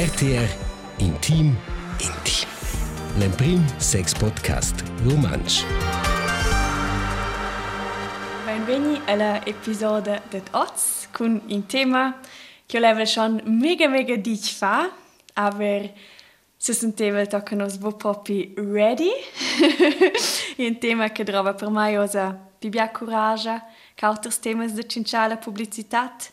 RTR Intim Intim. L'emprim sex podcast romansch. Benveni alla episodio det Oz con un tema che io level schon mega mega dich fa, aber se senteva tocca nos vo popi ready. un tema che trova per mai osa bibia coraggio, che altri temas de cinciala publicitat,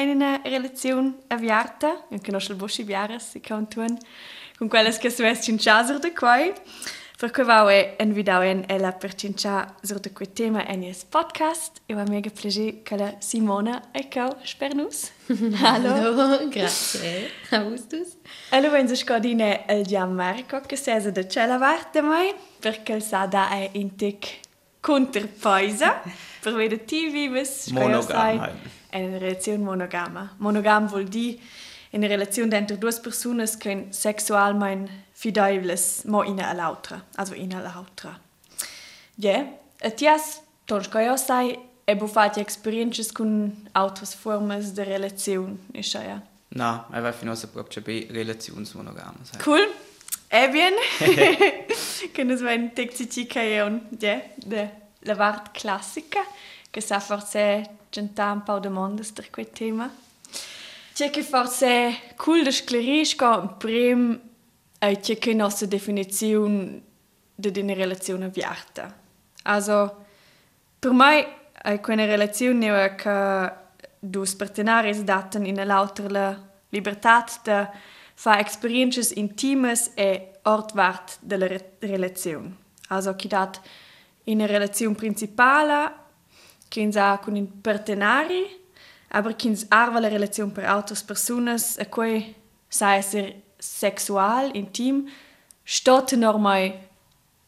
in una relazione avviata, non conosce il bosci biaras, si kan tun, con quelle che in chaser da qua. Per cui vau e invitau en ella per cincia sur de quel tema en es podcast. E va mega piacere che la Simona e cau spernus. Hallo. Hallo, grazie. Augustus. Allo venzo scodine el Gianmarco che sese de cella varte mai perché il sa da è in tic conterpoisa per vedere ti vives Monogam. In una relazione monogama. Monogam vuol dire in una relazione entre due persone che sexualmente fidables mo ina all'altra, also ina all'altra. Ja, et jas, tons ko jo sai, e bu fati experiences con altres formas de relazione, isha ja. No, è va fino a proprio per relazioni monogame. sai. Cool. E bien. che nos ven texiti che è un, de la vart classica, che sa forse genta un po' de mondes per quel tema. C'è che forse cool de sclerisco prim e c'è che nostra definizione di una relazione aperta. Also, per me è una relazione che due partenari danno in l'altra la libertà di fare esperienze intime e ortwart della re relazione. Also, chi dat in una relazione principale, che ha con i partenari, aber chi arva la relazione per altre persone, e cui sa essere sexual, intim, steht normal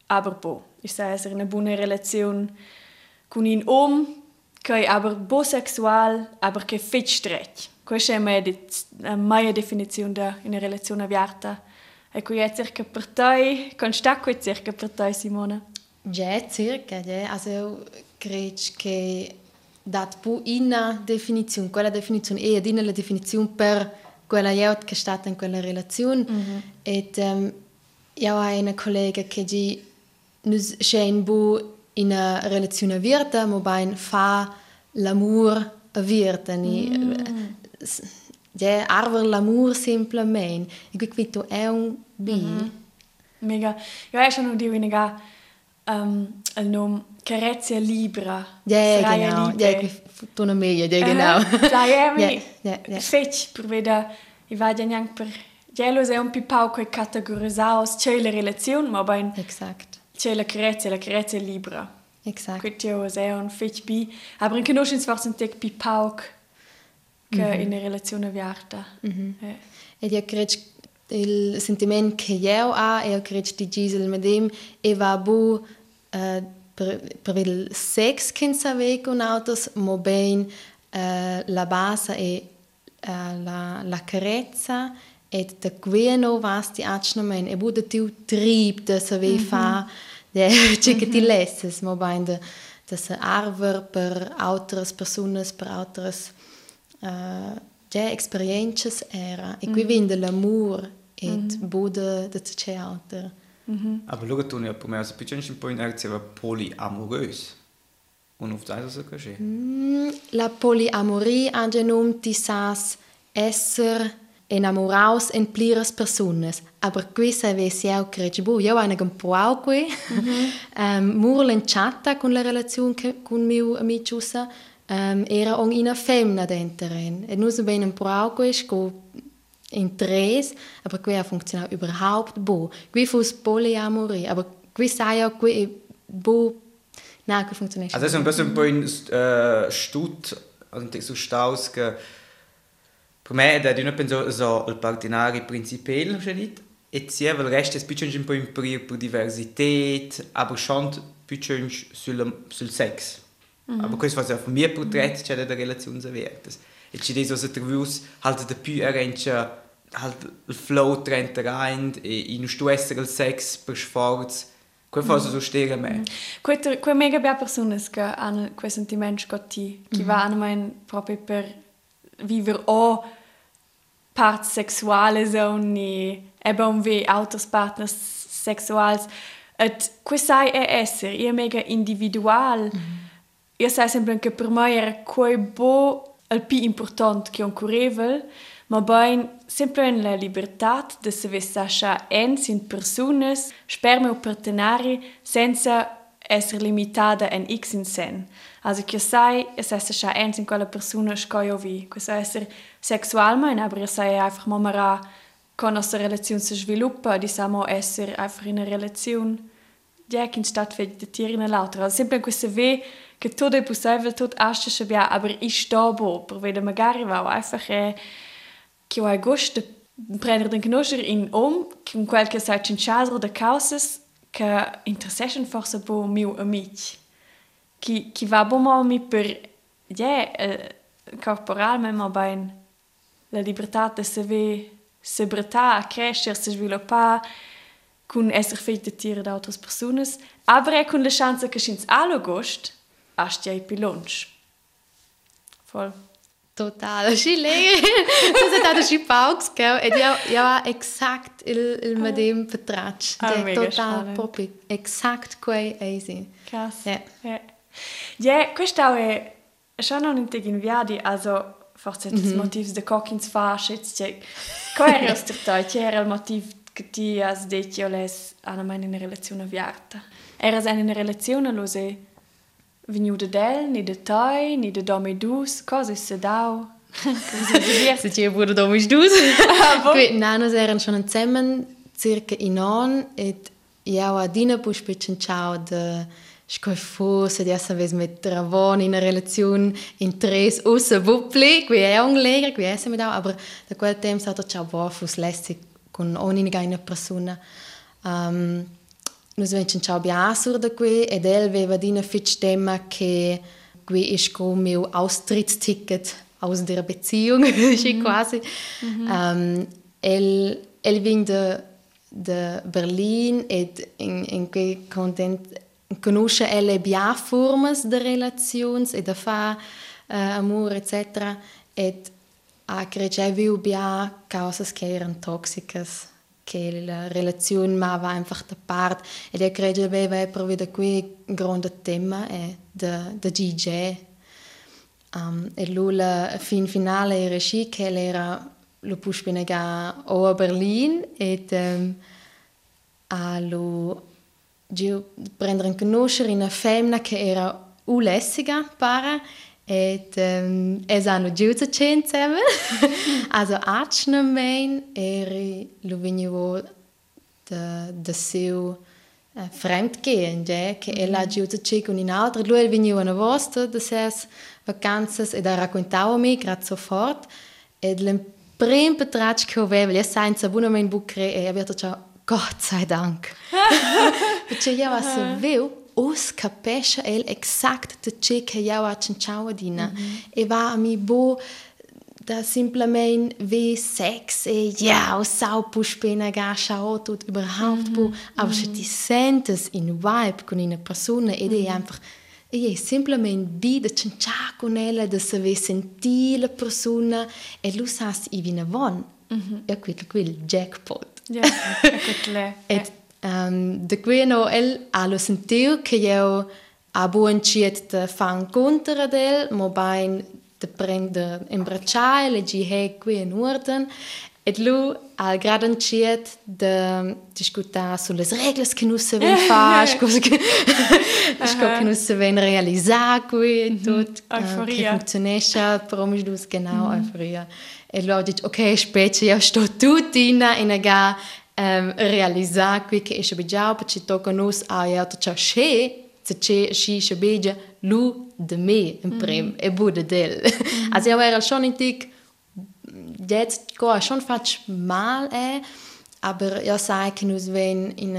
aber bo. Ich sage, es ist eine buona relazione con un uomo che è aber bo sexual, aber che fit stretch. Questa è la mia, definizione di una relazione aperta. E qui è circa per te, con sta qui circa per te, Simona? Ja, circa, ja. Also, io credo che dat pu una definizione, quella definizione è ad la definizione per quella io che è stata in quella relazione. Mm -hmm. E um, io ho una collega che dice nus schein bu in una relazione aperta, ma ben fa l'amor aperta. Ni, mm. ja, arver l'amor semplicemente. E qui tu è un bi. Mm -hmm. Mega. Io ho schon di weniger um, il nome Carezia Libra. Ja, genau. Ja, tu non meglio, ja, genau. Dai, Ja, ja, ja. Fetch, per vedere, i vado neanche per... Gielo è un pipau che categorizzaus, c'è la relazione, ma ben Exakt. c'è la carezia, la carezia libera. Exakt. Questo è un fetch bi. Aber in conoscenza forse un tec pipau che in una relazione aperta. Eh. Ed io credo il sentimento che io ho, io credo di Gisel medem, e va bu uh, per, per il sex che sape con autos, ma ben uh, la base è uh, la, la carezza e da gueno vas ti acnomen e bu da tiu trieb da sape mm -hmm. fa de che che ti lesses, ma ben da da se arver per altres personas, per altres uh, ja, experiences era. E qui mm. vende l'amor e mm. bude da c'è alter. Aber schau, tu nicht, per also bitte ein point er war polyamorös. Und auf das ist es geschehen. Mm, la polyamorie genum ti sas esser enamoraus en pliras personas. Aber qui sai ve si au creci bu, io ana un po au qui. Mm -hmm. um, Murlen chatta con la relazione con mio amiciusa um, era on una femmina denteren. E nus ben po au qui sco in tres, aber ha funzionato überhaupt bo. Qui fus polyamorie, aber qui sai auch qui bo na qui funziona. Also, ist ein bisschen point äh, Stut, also so Staus, ge, Per me è di non penso so il partenari principale, dit, e sì, il resto è più un po' imparare per diversità, aber schon più sul, sul sex. -hmm. Aber questo fa von mir portrait c'è delle relazioni averte. E ci dice che interviews halt da più halt il flow trenta rein e in stu essere il sex per sforzo. Quello fa so stare me. Quelle que mega belle persone che hanno quei sentimenti che ti, che vanno proprio per vivere o parts sexuales und eben um wie autos partners sexuals et questa è essere è mega individual mm -hmm. Io sai sempre che per me era quei bo il più importante che un curevel ma ben sempre in la libertà de se vesascia ens in personas sperme o partenari senza essere limitata in x in sen Also che sai, es esse scha eins in quella persona scoio vi, questo essere sexualmente, aber io sai einfach mal mal con nostra relazione si sviluppa, diciamo essere einfach in una relazione ja, che in statt di tiere in l'altra. Also sempre questo ve che tutto è possibile, tutto asce schabbia, aber ich sto bo, per vedere magari va einfach eh, che ho gusto prendere den Knoscher in um, con quel che sai in chasro de causas che interessation forse bo mio amici qui, qui va bon mi per yeah, eh, corporalmente ma ben la libertà de se ve se breta crescer se sviluppar con esser fet de tira da altre personas aber è con la chance che schins allo gost ast ja pilonch voll Total, și lei. Să se dată și pauks, că e eu eu exact il il medem vertrac. Ah, total proprio exact quei easy. Krass. Ja. Ja, questo è schon non integin viadi, also forse mm -hmm. des motivs de cockins fas, jetzt ja. Qual era ster toi, c'era il motiv che ti has detto les ana mai in relazione aviarta. Era in una relazione lo se veniu de del, ni de toi, ni de domi dus, cosa se dau. Se ci wurde domi dus. Qui nanos eran schon zusammen circa in on et ja adina pus pecen ciao de Sco forse di essere mit Ravon in einer Relation in tres außer Wuppli, qui è un lega, qui è mi da, aber da quel tempo stato ciao Wafus lässig con ogni eine persona. Um, Nus vencen ciao biasur da qui ed el aveva dina fitch tema che qui ist come mio Austrittsticket aus der Beziehung, mm quasi. Mm -hmm. um, el el vin de de Berlin ed in in quei content conosce le biaformas de relazions e da fa uh, amor etc. Et a crece viu bia causas che erano toxicas che la relazione ma va einfach da part. Ed io credo aveva proprio da qui un grande tema è da, da DJ um, e lui la fin finale era sì che era lo puspinega o a Berlin ed um, a lo prendere in conoscere una femmina che era ulessiga para et um, es hanno giu zu insieme also acna mein eri lo venivo da da seu uh, fremdgehen ja che mm. ella giu zu ci con in altra lui venivo una vostra da ses vacanzas e da raccontavo mi grazie sofort ed l'em prim petrach che aveva ja senza buona mein bucre e aveva ciao Gott sei Dank. Perché io sapevo os capisce el exact de ce che io ha cinciao dina. Mm -hmm. E va a mi bo da simplement wie Sex e ja, sau puspena ga schau tut überhaupt bo, aber mm -hmm. die sentes in vibe con una persona ed è einfach e è simplement bi de cincia con ella de se ve senti la persona e lu sas i vina von. Mm -hmm. E quel quel jackpot. Ja, é Et um, de queno el allo sentiu che io a buon ciet de fan contra del, mo bain de prende imbracciare, le gi he qui in orden, et lu al graden ciet de discutar sulle regole che non si ven fa, scusa che che non si ven realizzare qui e. Euforia. Che funzionesce, però mi genau, euforia. E allora dice, ok, specie io sto tutta in in ga um, realizzare qui che è già perché tocca nos a io to ciò che se c'è si si beja lu de me in prim mm. e bude del. Mm. Also io era schon in tic jetzt go schon fast mal è aber io sai che nus ven in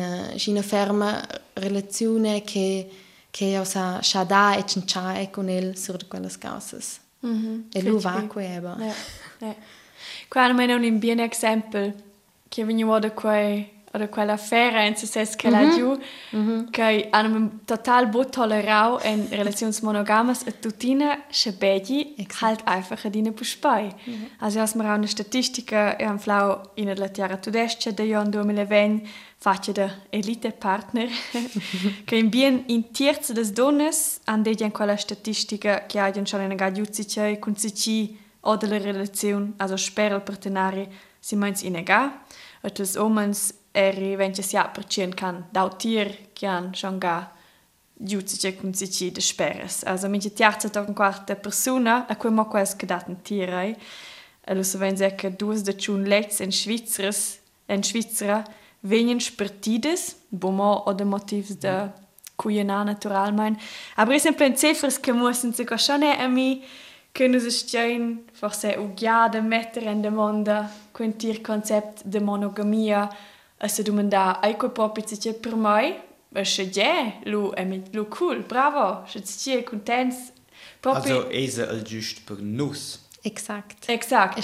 una ferma relazione che che io sa shada e cinciae con el sur quelle causas mm -hmm. e lu va queba ja, ja. Qua non è un bien esempio che veniva da quei oder quella fera in se ses che la mhm. giù mhm. che hanno total bo tolerau in relazioni monogamas e tutina schabegi halt einfach a dine puspai mhm. also as mar una statistica e an flau in la terra tudesce de jon 2020 faccia da elite partner che in bien in terza des donnes an de in quella statistica che ha schon in ga giuzice con sici o delle relazioni also sperre il partenari si meins in ega et des omens eri wenn es ja percien kann dautir kian schon ga giudice con si de speres also mi tiarza to quarta persona a cui mo quas gedaten tirai. Allo so wenn se che dus de chun lets en schwitzers en schwitzer venien spertides bomo o de motivs de cuiena natural mein. Aber esempio en cifras che mussen se co schon a mi Kënne se stein for se ugiade metter en de Monda kunt Dir Konzept de Monogamia as se dummen da eikopoppizitje per mei? Ech je lo emit lo cool, bravo, je contents. Also ese al just per nuss. Exakt. Exakt.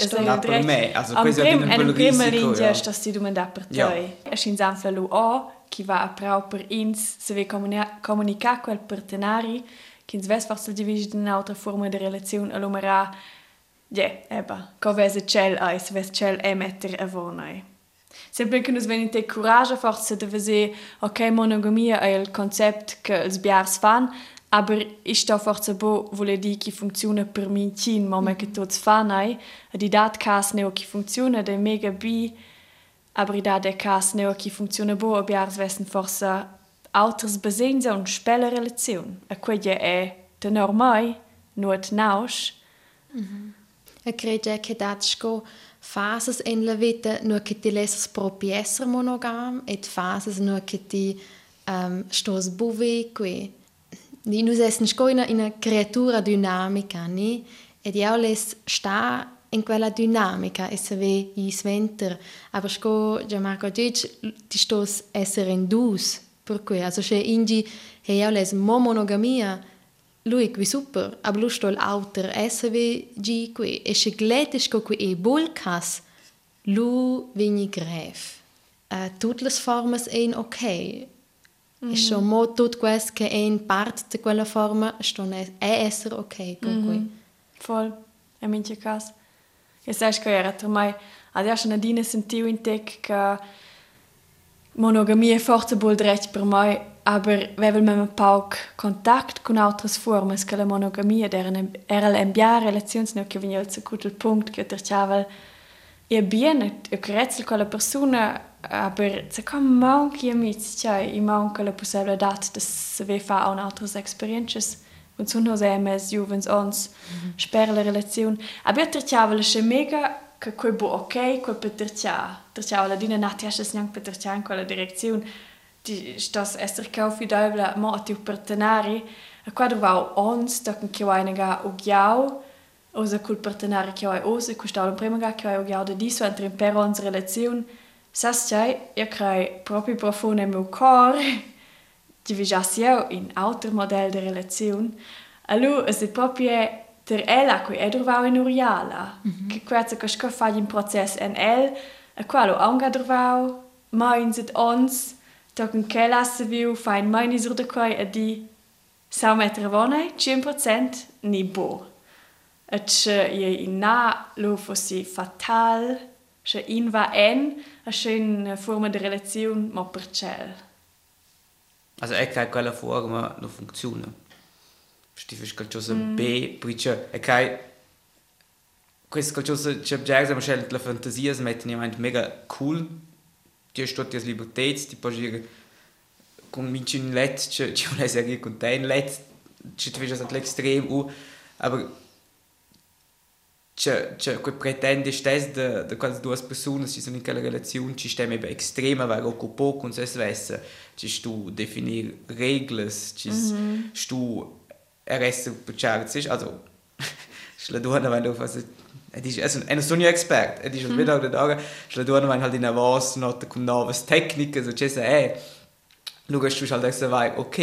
dats si dummen da per toi. Echin sanfel lo a, ki va a prau per ins, se ve comunica quel partenari, che ins ves forse divisi in un'altra forma di relazione all'umera ja, eba, co vese cel ai, se ves cel e metter a vonai. Sempre che nos venite coraggio forse de vese ok monogamia è il concept che els biars fan, aber ich sto forse bo vuole di che funziona per mi cin mo che tots fan ai, e di dat cas neo che funziona de mega bi, aber da de cas neo che funziona bo a biars vessen forse alters besenza un spelle relazione. E quella è de normai, nuot naus. Mm -hmm. E credo che dat sco fases en la vita nur che ti lesas propi esser monogam et fases nur che ti um, stos buve qui ni nus essen sco in una creatura dinamica ni ed io les sta in quella dinamica e se ve i sventer aber sco ja Marco dic ti stos esser in dus per cui also che ingi he io les mo monogamia lui qui super, aber lu stol auter SWG qui e se gletes co qui e bulkas lu vini gref. Uh, tut las formas ein ok. Mm. E so mo tut quest che ein part de quella forma sto è esser ok con mm. qui. Voll. E mince cas. E sai che era tra mai adesso una dina sentiu in tec che monogamia forse bol direct per mai aber wenn man mit Pauk Kontakt con altres formas che la monogamia era l'embia relazions no che veniva zu gut il punkt che terciavel e bien e crezzel con la persona aber se com manchi amici cioè i manca la possibilità de se ve fa un altres experiences und so no MS juvens ons mm -hmm. sper la relazione aber terciavel è mega kako bo ok, ko petrča. Trčala ladina, natja še snjak petrčan, ko je direkcijon, ti što s Ester Kaufi dojbla, mo ti v partenari, a kvadroval on, stokken kjevajnega ugjav, oza kul partenari kjevaj oze, kuštalom premega kjevaj ugjav, da diso antrim perons relacijon, sasčaj, je kraj propi profune mu kor, ti vižas jev in avtor model de relacijon, alu, se propje ter ella qui è drovau in uriala mm -hmm. che quazza che sco fa in proces en el a qualo anga drovau ma in sit ons Tochen che lasse viu fain mai ni sur de quai a di sau metre vonai 100% ni bo. Et che ie in na lo fossi fatal, che in va en a schön forma de relazione mo per cel. Also è che quella forma non funziona. Stifisch qualcosa mm. B, perché è che questo qualcosa che già siamo la fantasia, si mettono mega cool ti sto ti libertà ti puoi dire convinci in let ci vuole essere con te in let ci ti fai l'extrem u aber c'è c'è quel pretende stes de de quasi due persone ci sono in quella relazione ci stiamo eben extrema weil auch poco con se stessa ci stu definir regles ci mm -hmm. stu erreste per also donna wenn du ist also ein sogno expert ed ist mm. wieder da schla du wenn halt in avos not con novas tecniche so c'è eh lugas tu halt essa vai ok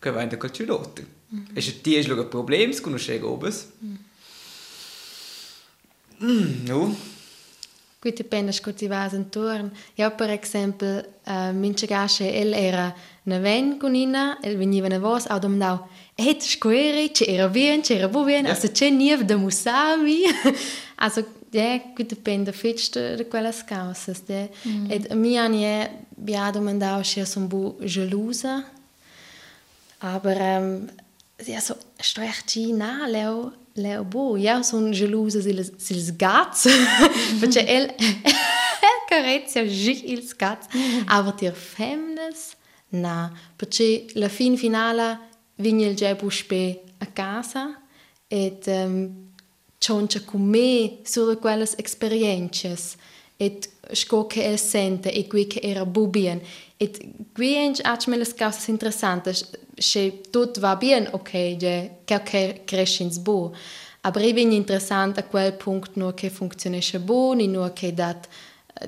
che vai da culturot mm. e se ti es lugar problems conosce gobes mm. mm, no Gut, dipende scuti vas intorno. Io, per esempio, uh, mince gasce, el era una ven con ina, el veniva una voce, au domandau, et square, c'era bien, c'era bu bien, also c'è niev da musami. also, ja, gut, dipende fitch de, de quelles causas. De. Mm. Et mi anie, bia domandau, c'è son bu gelosa, aber, um, ja, so, sto echt na, leo, leo bu, ja, son gelosa sils, gats, perché el, el carezia gic ils gats, aber dir femnes, na, perché la fin finala, vinha il già buspe a casa et um, cioncia con me sur quelle esperiences et sco che el sente e qui che era bubien et qui me las causas interessantes che tot va bien ok je che che crescins bu. Aber ich bin interessant a quel punkt nur che funktionesce bu ni nur che dat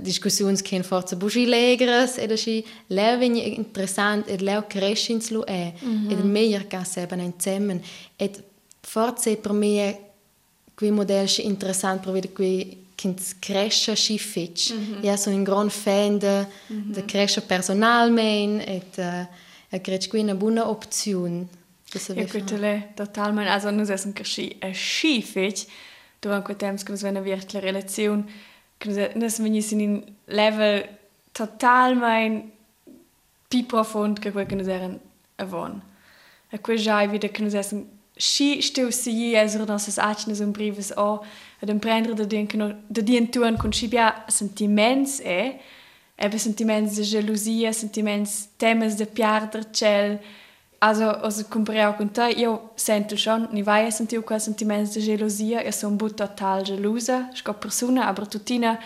discussiuns che forza bugi legres ed asci leu vegni interessant ed leu crescins lu è. Mm -hmm. ed meglio che seben insieme ed forza per me qui model interessant per vedere qui kins cresce schi fitch mm -hmm. ja sono un gran fan de mm -hmm. de cresce personalmente ed uh, e crec qui una buona opzione Ja, gutele, totalmente. Also, nus essen cresci a schi fitch durant quel temps che nus vena virtla relazione nas venis in un level totalmein pi profund che quel che nos eran avon. A quel giai vida che nos essen schi steu si esser nossas acnes un brives o ad imprendre de dien che no, de dien tuan con schi bia sentiments e ebe sentiments de gelosia, sentiments temes de piarder cel, Also, also compareu con te, io sento schon, ni vai a sentir quel sentimento di gelosia, io sono bu total gelosa, sco persona, aber tutina,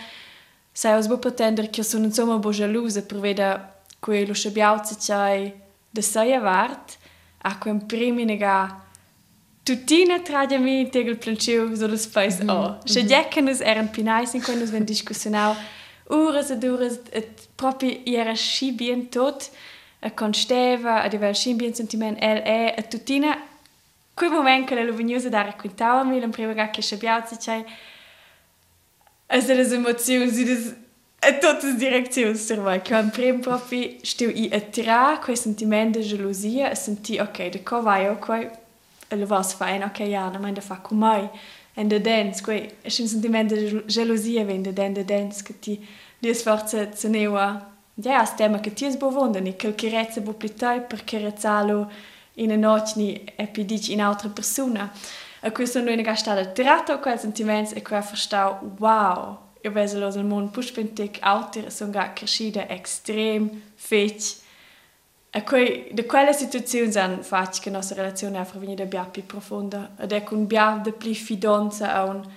sai os bu pretender che io sono insomma bu gelosa per vedere quello che biauzi c'hai de sei avart, a quem primi nega Tutina tradha-me ter o plancheu dos pais ó. Já décadas eram pinais em quando os vendis cozinham horas e horas a própria hierarquia bem todo a consteva a diver bem sentimento el é a tutina quel momento que ela vinha dar a quintal me lembrava que a chabiao se chai as as emoções e das a todas as direções serva que eu primo próprio estou a tirar com sentimento de gelosia a sentir ok de qual vai eu qual lo vas fine ok ja na mein da fa con mai en de dance quei è un sentiment de gelosia wenn de den de dance che ti di sforza zenewa ja, es tema che ti es bovondani, che che rezza bo plitai per che rezzalo in una notte e poi dici in altra persona. E questo noi ne gastata tratto quel sentimento e qua verstau, wow, io vedo los il mondo pushpentic alter sono ga crescita extrem fetch. E quei, de quelle situazioni han fatto che la nostra relazione è venuta bia più profonda ed è con bia de pli fidanza a un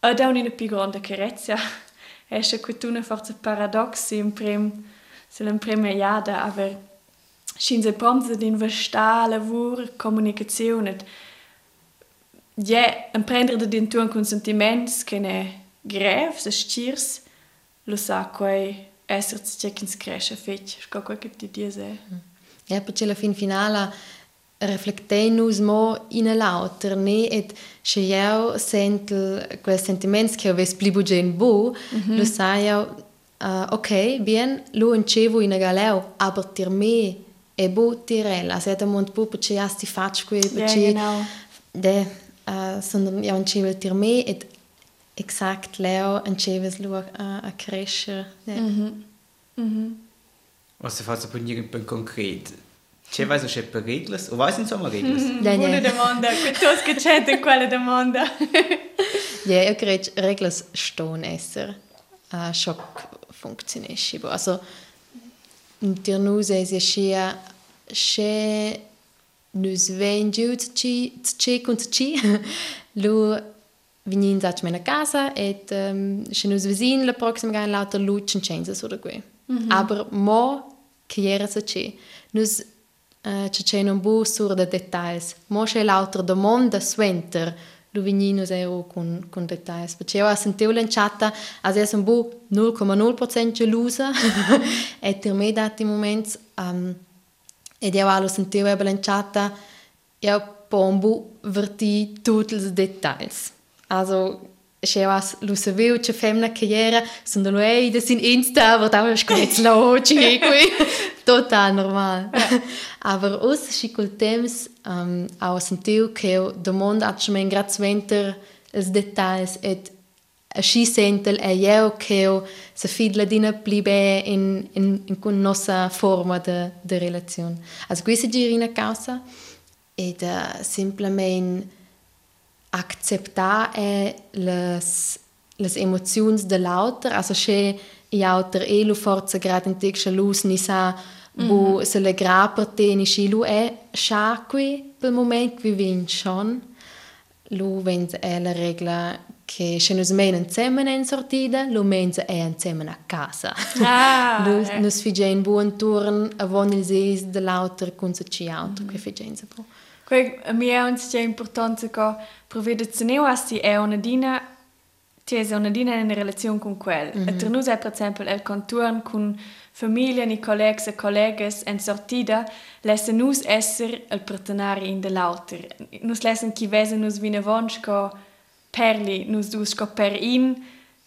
ed è una più grande carezza. esce quituna forza paradox in prim se l'en prima iada aver shin se promse din versta lavur comunicazione je en prendere de din tuan consentiments che ne grev se stirs lo sa quei esser ci che ins cresce fetch sco quel che ti dice ja perché la fin finala reflectei-nus mo in l'auter, ne? Et se io sento quel sentiments che aves pli bugen bu, mm -hmm. lo sai io, uh, ok, bien, lo encevo in galeo, aber tir me e bu tirella, se te mont bu, perché ja sti faccio qui, perché... Ja, genau. De, uh, sondern io encevo tir me, et exakt leo enceves lu a, a crescere. Ja. Mm -hmm. Mm -hmm. Was se fa per un concreto? C'è vai se per reglas? O vai insomma reglas? Mm, buona domanda, quantos che c'è in quella domanda? ja, io credo reglas stone esser a uh, shock funktionesci. Also dir nus es sia che nus ven giu ci ci con ci lu vinin sat mena casa et um, che nus vesin la proxima gan lauter luchen changes oder que. Mm -hmm. Aber mo che era se ci. Nus uh, c'è un bu sur de dettagls. Mo c'è l'altra domanda suenter lo vignino zero con con dettagli perché io ho sentito l'enciata also è un bu 0,0% gelosa e per me dati momenti um, ed io ho sentito e l'enciata io pombu verti tutti i dettagli also Še vas lo sapevo, če fem na carriera, sono lo ei da sin Insta, aber da ist jetzt qui. Total normal. aber us si col temps um, au sentiu che do mondo hat schon mein grad venter els dettagls et així sentel e io che se fidla dina plibe in in in con nostra forma de de relazione. Also questa girina causa ed uh, simplement acceptar é les les emozioni dell'autor, also che i autor e lu forza grad in tek lus ni sa bu mm se le gra per te ni shi lu è scha qui per moment vi vin schon. Lu vens è la regola che se nus men insieme in sortida lu men è insieme a casa. Ah, lu eh. nus figen buon turn avon il seis dell'autor con se ci autor mm che figen se po Quei a mi è un sia importante che provvede se ne asti è una dina è una dina in relazione con quel. Mm -hmm. E per noi è per esempio il contorno con famiglia, ni colleghi e colleghe in sortida, lassen nus esser il partenari in dell'alter. Nus lassen chi vese nus vine vonsch co perli, nus dus co per in,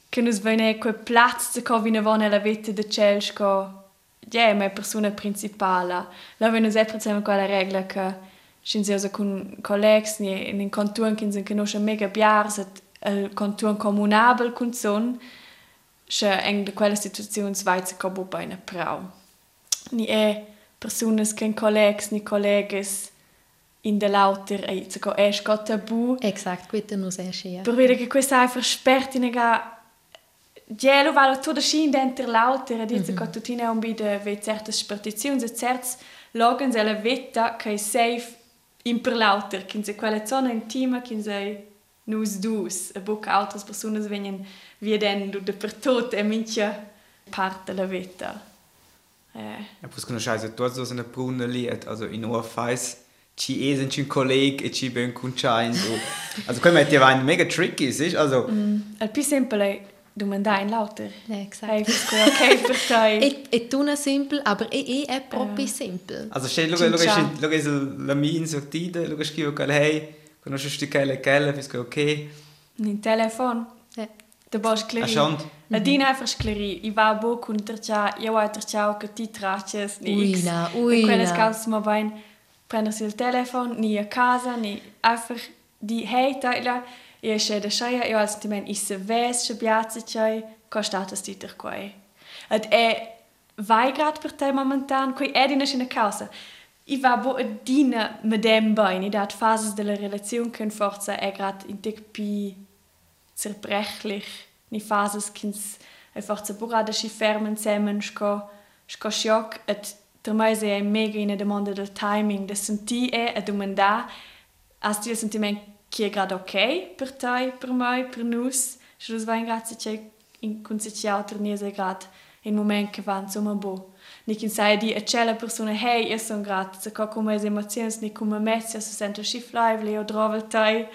che nus vene quel platz co vine vone la vette de celsch co ja, yeah, ma persona principale. La vene nus è per esempio quella regola che sind sie also con collegs ni in den Kanton kin sind genosche mega biars et el Kanton kommunabel kun son che eng de quella situazione sveizer ko bei einer Frau. Ni e personas ken collegs ni colleges in der lauter e zu go es got tabu. Exakt, quita nos è scia. Per vedere che questa è versperrt in ga Gelo valo tutto scin dentro lauter e dice che tutti ne un bide ve certe spartizioni e certs logan se la vetta che è safe imper lauter, kin se quella zona intima, kin se nus dus, e buca altre persone vengono via dentro dappertutto e minchia parte della vita. Eh. Ja, pus conoscai tu so una bruna liet, also in Ohrfeis, ci esen ci un colleg e ci ben cunciain. Also come ti va mega tricky, sich? Also mm, al più semplice domandare in lauter. Exakt. Hey, okay per te. e, e tu na simpel, aber e è proprio uh. simpel. Also lo che lo che la min sortida, lo che scrivo che hey, conosci che che fisco ok. In telefono. Ja. Da bosch cleri. Aschont. La din einfach scleri. I va bo con tercia, io va tercia che ti traces ni X. Uina, uina. Quelle scals ma vain prendersi il telefono, ni a casa, ni einfach die hey, da e se da schaia io als timen is se ves se piazza chai costatas diter quai. Ed è vai grad per te momentan quei è dina in casa. I va bo dina medem bain, i dat fases della relazione che forza è grad in tic pi zerbrechlich, ni fases kins e forza burada si fermen semen sco sco shock et per me è mega in domanda del timing, de senti e a domanda as ti sentiment che è grado ok per te, per me, per nus. Se lo vai grazie che in consigliato tornese grad in moment che va insomma bo. Ni kin sai di a cella persona hey, io sono grad, se co come le emozioni ni come messia se sento schiff live le o drovel te.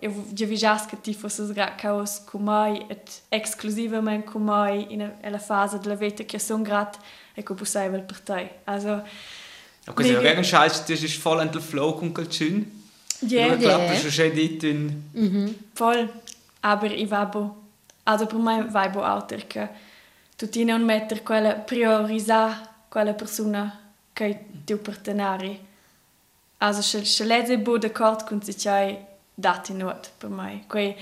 Io vi vi già che ti fosse grad caos come et esclusivamente come in la fase della vita che sono grad e co possibile per te. Also Okay, so, wegen Scheiß, das ist voll in der Flow und schön. Ja, yeah. klappt schon schön dort. Mhm. Voll. Aber ich vabo, also per me alter che tutti non mettere quella priorità quella persona che tu partenari. Also se se leze bo d'accordo con se c'hai dati not per me. Quei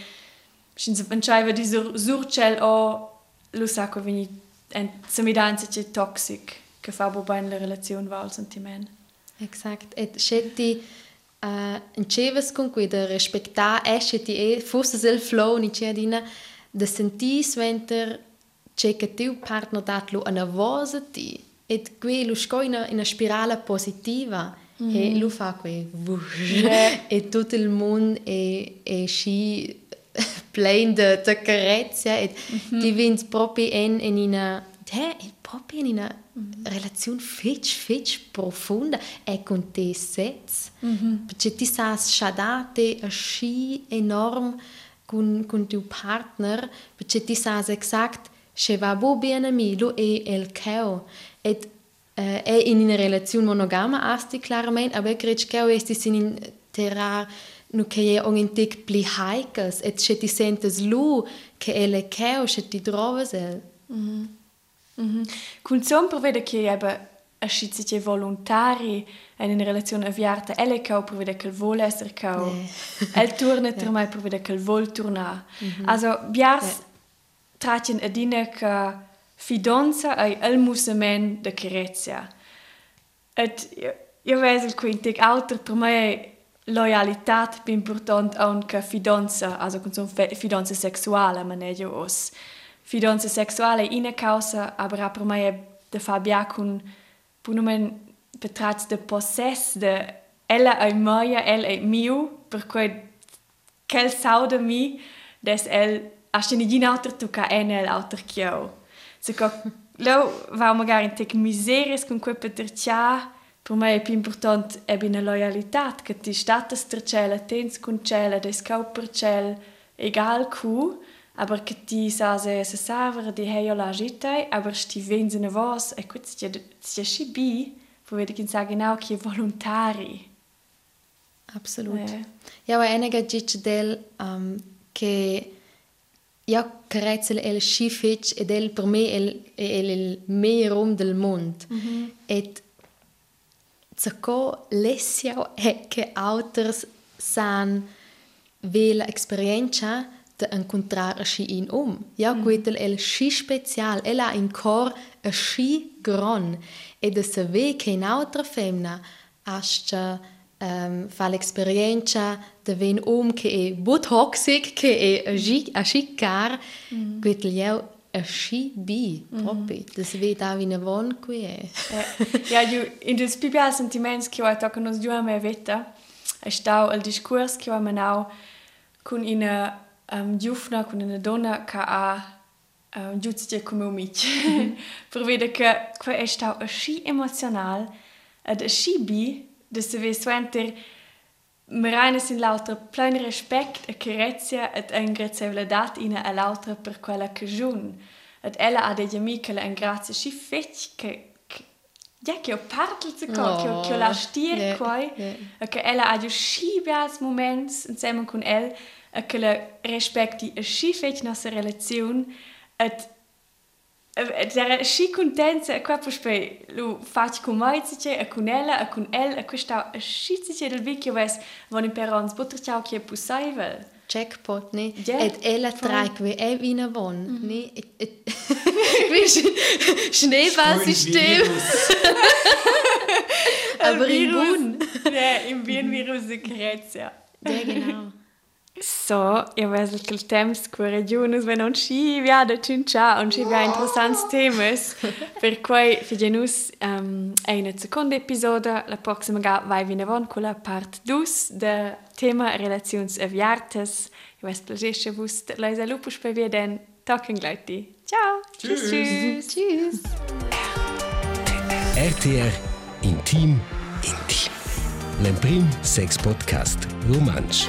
se pensava di sur surcel o lo sa che vini en se mi danza che toxic che fa bo ben la relazione va al sentiment. Exakt. Et uh, encevas con cui da respectar esce ti e forse il flow ni c'è dina da sentis venter c'è che tu partner datlo una voce ti e qui lo sco in una, spirale positiva mm. e lo fa qui yeah. e tutto il mondo è, è sci plain de, de carezia e mm -hmm. vins proprio in, in una è proprio in una relazione fitch, fitch profonda e con te sets. Perché ti sai sciadate sci enorm. Con, con tuo partner, perché ti sai esatto che va bene a me, lo è il cheo. Et eh, è in una relazione monogama, asti chiaramente, ma credo che è in terra nu che è un tic pli haikes, et che ti sentes lu, che è le cheo, che ti trovi el. Mhm. Kun som prevede che ebbe a scizice volontari in una relazione avviata, elle cau prevede che vuole essere cau. Nee. El turne yeah. mai prevede che vuol tornare. Also, biars Yeah. tratien adine che fidanza ai el musamen de Kerezia. Et io, io vedo il quintic alter per me loyalitat più importante anche fidanza, also con fidanza sexuale, ma ne io os. Fidanza sexuale in causa, aber me è de fabia con punumen betrat de possess de ella è mia, el è mio, per cui quel sau de mi, des el je niet auter tu ca enel auter chiao. Se co lo va magari tec miseris con quei petercia, per me è più important è bine loyalitat, che ti statas ter cella, tens con cella, des cau per cell, egal cu, aber che ti sa se se savere di heio la gitai, aber sti venze ne vos, e quit sti sti schi bi, wo wir dich sagen genau che volontari. Absolut. Eh. Ja, aber einige dice del um, che io carezzo il scific ed el per me el, el, il meglio del mondo. Et zacco lessia è che autres san vela esperienza de incontrare sci in um. Ja, mm. quetel el sci special, el ha in cor a sci gron e de se ve che in altra femna ascia um, fa l'esperienza de ven um che è bu toxic, che è a sci, a sci car, mm. quetel jau a sci bi, proprio. Das ve da vina von qui. Eh, ja, ju, in des pipial sentiments che ho tocca nos giù a me vetta, è stato il discorso che ho manau con una giufna, con una donna ha um, giudice come un mic. per vedere che qua è stato asci emozional ed asci bi, da se ve suenter Marina sin lauter plein respect e carezia et ingrazevledat ina a lauter per quella cagiun. Et ella ha degli amici la ingrazia sci fetch che ja che ho partel zu co che ho- che ho la stier Yeah, coi yeah. e che ella ha giù sci beals moments insieme con el e che la respecti e sci fetch nostra relazione et Era sci contenza e qua poi lo faccio con mai e con ella e con el e questa sci del vecchio ves von in perons butter ciao che possibile. Jackpot, ne? Ja, et ella treik wie e vina von, ne? Et, et, Schneeballsystem, aber in Bun. Ja, im Bien Virus de Grezia. Ja, genau. So, io vedo che il tempo scorre giù, non non ci via da cincia, non ci via interessanti temi, per cui facciamo um, una seconda episodio, la prossima ga vai vi nevon con la part 2 del tema relazioni avviartes. Io vedo piacere vus, leisa lupus per via den talking gleich Ciao! Tschüss! tschüss. Tschüss. RTR Intim Intim. L'Emprim Sex Podcast Romansch.